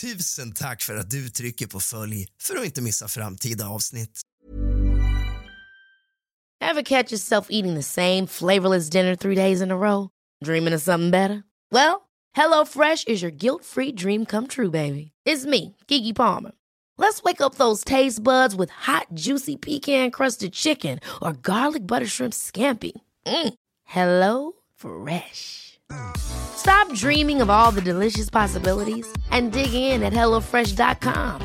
Tusen tack för att du trycker på följ för att inte missa framtida avsnitt. Have catch yourself eating the same flavorless dinner three days in a row? Dreaming of something better? Well, hello fresh is your guilt free dream come true baby. It's me, Gigi Palmer. Let's wake up those taste buds with hot juicy pecan crusted chicken or garlic butter shrimp scampi. Mm. Hello Fresh. Stop dreaming of all the delicious possibilities and dig in at HelloFresh.com.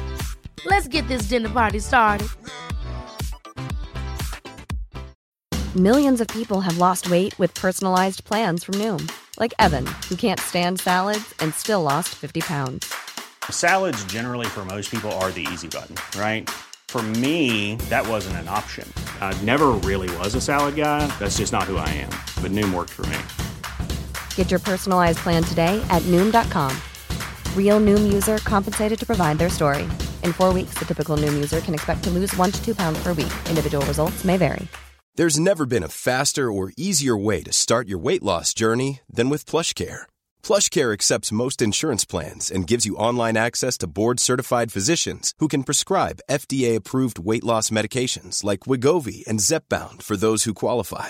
Let's get this dinner party started. Millions of people have lost weight with personalized plans from Noom, like Evan, who can't stand salads and still lost 50 pounds. Salads, generally, for most people, are the easy button, right? For me, that wasn't an option. I never really was a salad guy. That's just not who I am. But Noom worked for me. Get your personalized plan today at Noom.com. Real Noom user compensated to provide their story. In four weeks, the typical Noom user can expect to lose one to two pounds per week. Individual results may vary. There's never been a faster or easier way to start your weight loss journey than with PlushCare. PlushCare accepts most insurance plans and gives you online access to board-certified physicians who can prescribe FDA-approved weight loss medications like Wigovi and Zepbound for those who qualify.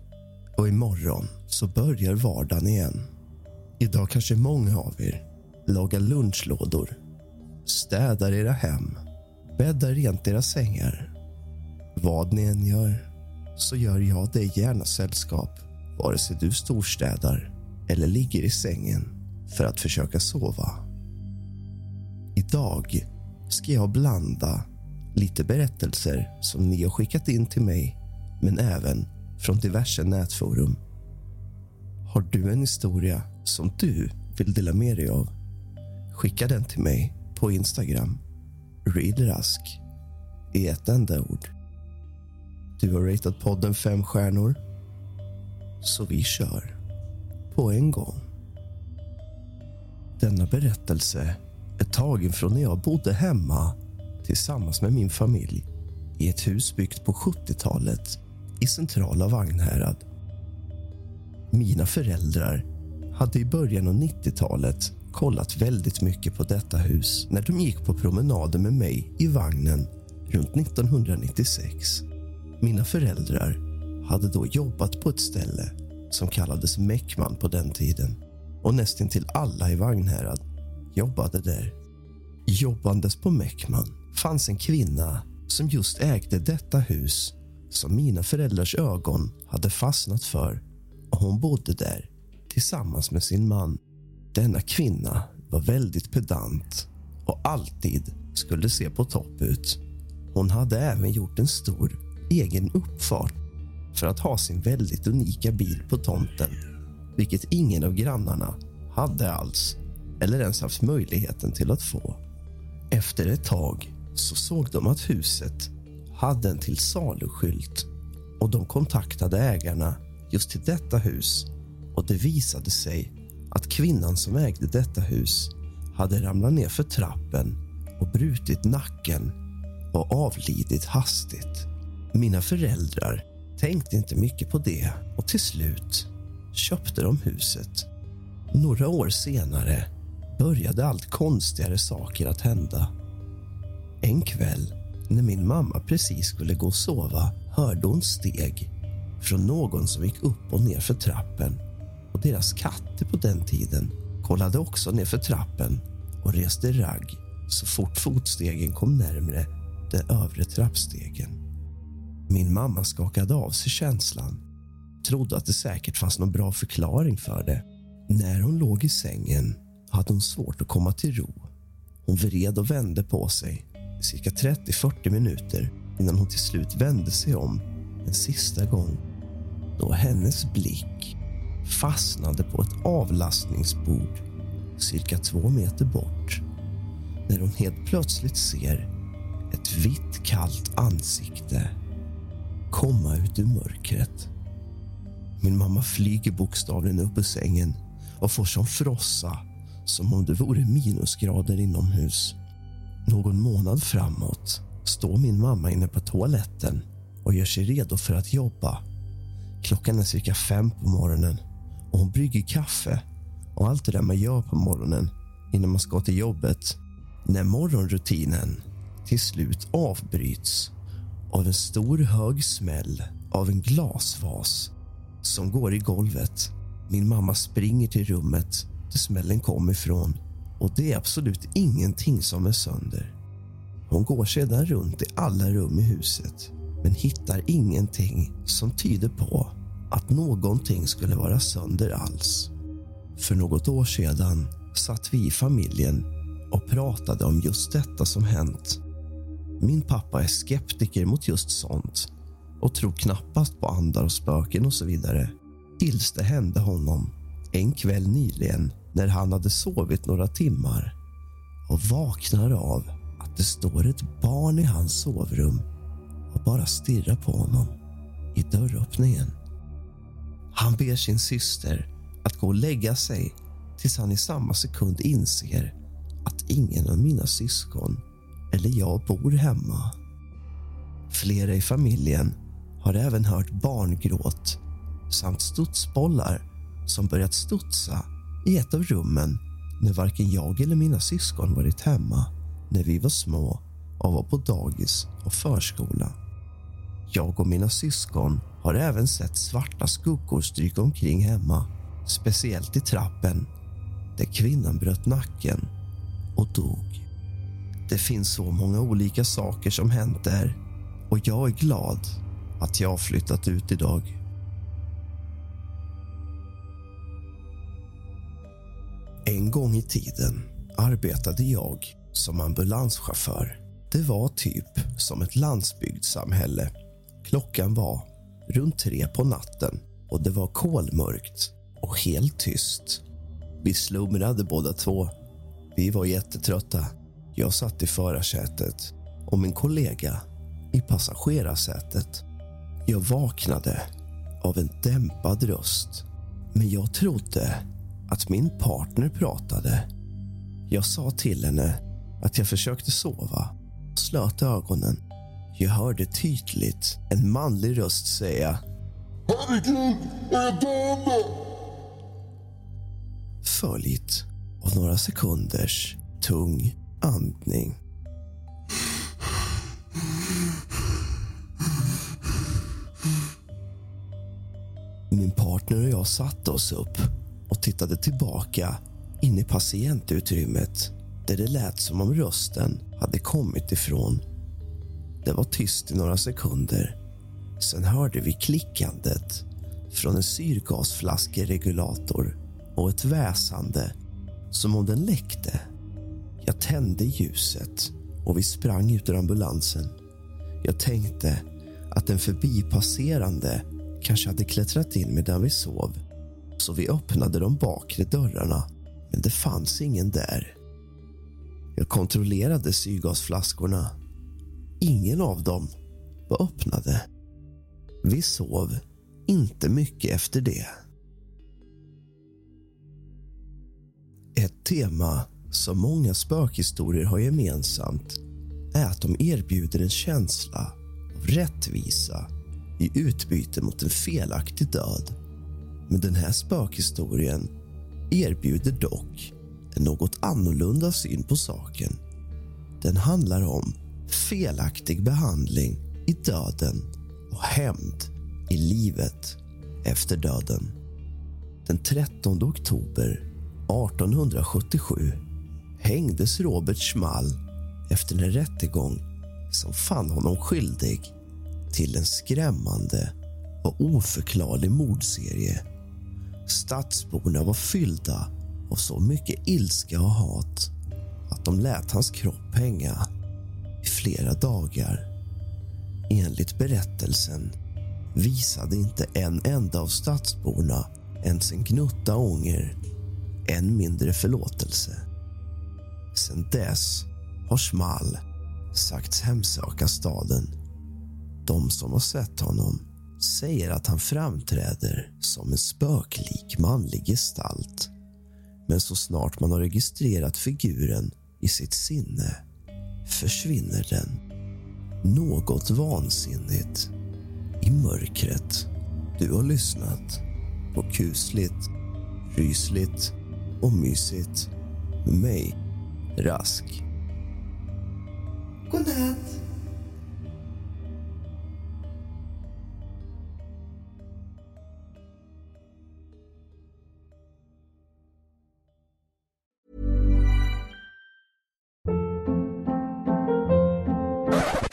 Och imorgon så börjar vardagen igen. Idag kanske många av er lagar lunchlådor, städar era hem, bäddar rent era sängar. Vad ni än gör så gör jag dig gärna sällskap vare sig du storstädar eller ligger i sängen för att försöka sova. Idag ska jag blanda lite berättelser som ni har skickat in till mig men även från diverse nätforum. Har du en historia som du vill dela med dig av? Skicka den till mig på Instagram. Readrask i ett enda ord. Du har ratat podden fem stjärnor. Så vi kör. På en gång. Denna berättelse är tagen från när jag bodde hemma tillsammans med min familj i ett hus byggt på 70-talet i centrala Vagnhärad. Mina föräldrar hade i början av 90-talet kollat väldigt mycket på detta hus när de gick på promenader med mig i vagnen runt 1996. Mina föräldrar hade då jobbat på ett ställe som kallades Meckman på den tiden och nästintill alla i Vagnhärad jobbade där. Jobbandes på Meckman fanns en kvinna som just ägde detta hus som mina föräldrars ögon hade fastnat för och hon bodde där tillsammans med sin man. Denna kvinna var väldigt pedant och alltid skulle se på topp ut. Hon hade även gjort en stor egen uppfart för att ha sin väldigt unika bil på tomten vilket ingen av grannarna hade alls eller ens haft möjligheten till att få. Efter ett tag så såg de att huset hade en till salu-skylt och de kontaktade ägarna just till detta hus och det visade sig att kvinnan som ägde detta hus hade ramlat ner för trappen och brutit nacken och avlidit hastigt. Mina föräldrar tänkte inte mycket på det och till slut köpte de huset. Några år senare började allt konstigare saker att hända. En kväll när min mamma precis skulle gå och sova hörde hon steg från någon som gick upp och ner för trappen. Och Deras katter på den tiden kollade också ner för trappen och reste ragg så fort fotstegen kom närmre den övre trappstegen. Min mamma skakade av sig känslan trodde att det säkert fanns någon bra förklaring för det. När hon låg i sängen hade hon svårt att komma till ro. Hon vred och vände på sig i cirka 30-40 minuter innan hon till slut vände sig om en sista gång då hennes blick fastnade på ett avlastningsbord cirka två meter bort. när hon helt plötsligt ser ett vitt, kallt ansikte komma ut ur mörkret. Min mamma flyger bokstavligen upp ur sängen och får som frossa som om det vore minusgrader inomhus. Någon månad framåt står min mamma inne på toaletten och gör sig redo för att jobba. Klockan är cirka fem på morgonen och hon brygger kaffe och allt det där man gör på morgonen innan man ska till jobbet. När morgonrutinen till slut avbryts av en stor hög smäll av en glasvas som går i golvet. Min mamma springer till rummet där smällen kom ifrån och det är absolut ingenting som är sönder. Hon går sedan runt i alla rum i huset men hittar ingenting som tyder på att någonting skulle vara sönder alls. För något år sedan satt vi i familjen och pratade om just detta som hänt. Min pappa är skeptiker mot just sånt och tror knappast på andar och spöken och så vidare. Tills det hände honom en kväll nyligen när han hade sovit några timmar och vaknar av att det står ett barn i hans sovrum och bara stirrar på honom i dörröppningen. Han ber sin syster att gå och lägga sig tills han i samma sekund inser att ingen av mina syskon eller jag bor hemma. Flera i familjen har även hört barngråt samt studsbollar som börjat studsa i ett av rummen när varken jag eller mina syskon varit hemma när vi var små och var på dagis och förskola. Jag och mina syskon har även sett svarta skuggor stryka omkring hemma speciellt i trappen där kvinnan bröt nacken och dog. Det finns så många olika saker som hänt där och jag är glad att jag har flyttat ut idag. En gång i tiden arbetade jag som ambulanschaufför. Det var typ som ett landsbygdssamhälle. Klockan var runt tre på natten och det var kolmörkt och helt tyst. Vi slumrade båda två. Vi var jättetrötta. Jag satt i förarsätet och min kollega i passagerarsätet. Jag vaknade av en dämpad röst, men jag trodde att min partner pratade. Jag sa till henne att jag försökte sova och slöt ögonen. Jag hörde tydligt en manlig röst säga Herregud, är jag döende? följt av några sekunders tung andning. Min partner och jag satte oss upp jag tittade tillbaka in i patientutrymmet där det lät som om rösten hade kommit ifrån. Det var tyst i några sekunder. Sen hörde vi klickandet från en syrgasflaskeregulator och ett väsande som om den läckte. Jag tände ljuset och vi sprang ut ur ambulansen. Jag tänkte att en förbipasserande kanske hade klättrat in medan vi sov så vi öppnade de bakre dörrarna, men det fanns ingen där. Jag kontrollerade syrgasflaskorna. Ingen av dem var öppnade. Vi sov inte mycket efter det. Ett tema som många spökhistorier har gemensamt är att de erbjuder en känsla av rättvisa i utbyte mot en felaktig död. Men den här spökhistorien erbjuder dock en något annorlunda syn på saken. Den handlar om felaktig behandling i döden och hämnd i livet efter döden. Den 13 oktober 1877 hängdes Robert Schmall efter en rättegång som fann honom skyldig till en skrämmande och oförklarlig mordserie. Stadsborna var fyllda av så mycket ilska och hat att de lät hans kropp hänga i flera dagar. Enligt berättelsen visade inte en enda av stadsborna ens en gnutta ånger än mindre förlåtelse. Sen dess har Schmall sagts hemsöka staden. De som har sett honom säger att han framträder som en spöklik manlig gestalt. Men så snart man har registrerat figuren i sitt sinne försvinner den. Något vansinnigt i mörkret. Du har lyssnat på kusligt, rysligt och mysigt med mig, Rask. Godnatt.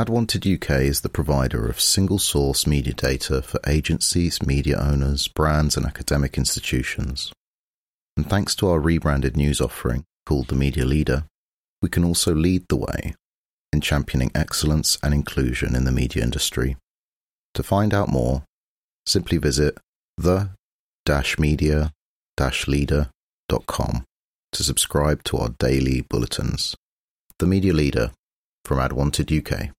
AdWanted UK is the provider of single source media data for agencies, media owners, brands, and academic institutions. And thanks to our rebranded news offering called The Media Leader, we can also lead the way in championing excellence and inclusion in the media industry. To find out more, simply visit the media leader.com to subscribe to our daily bulletins. The Media Leader from AdWanted UK.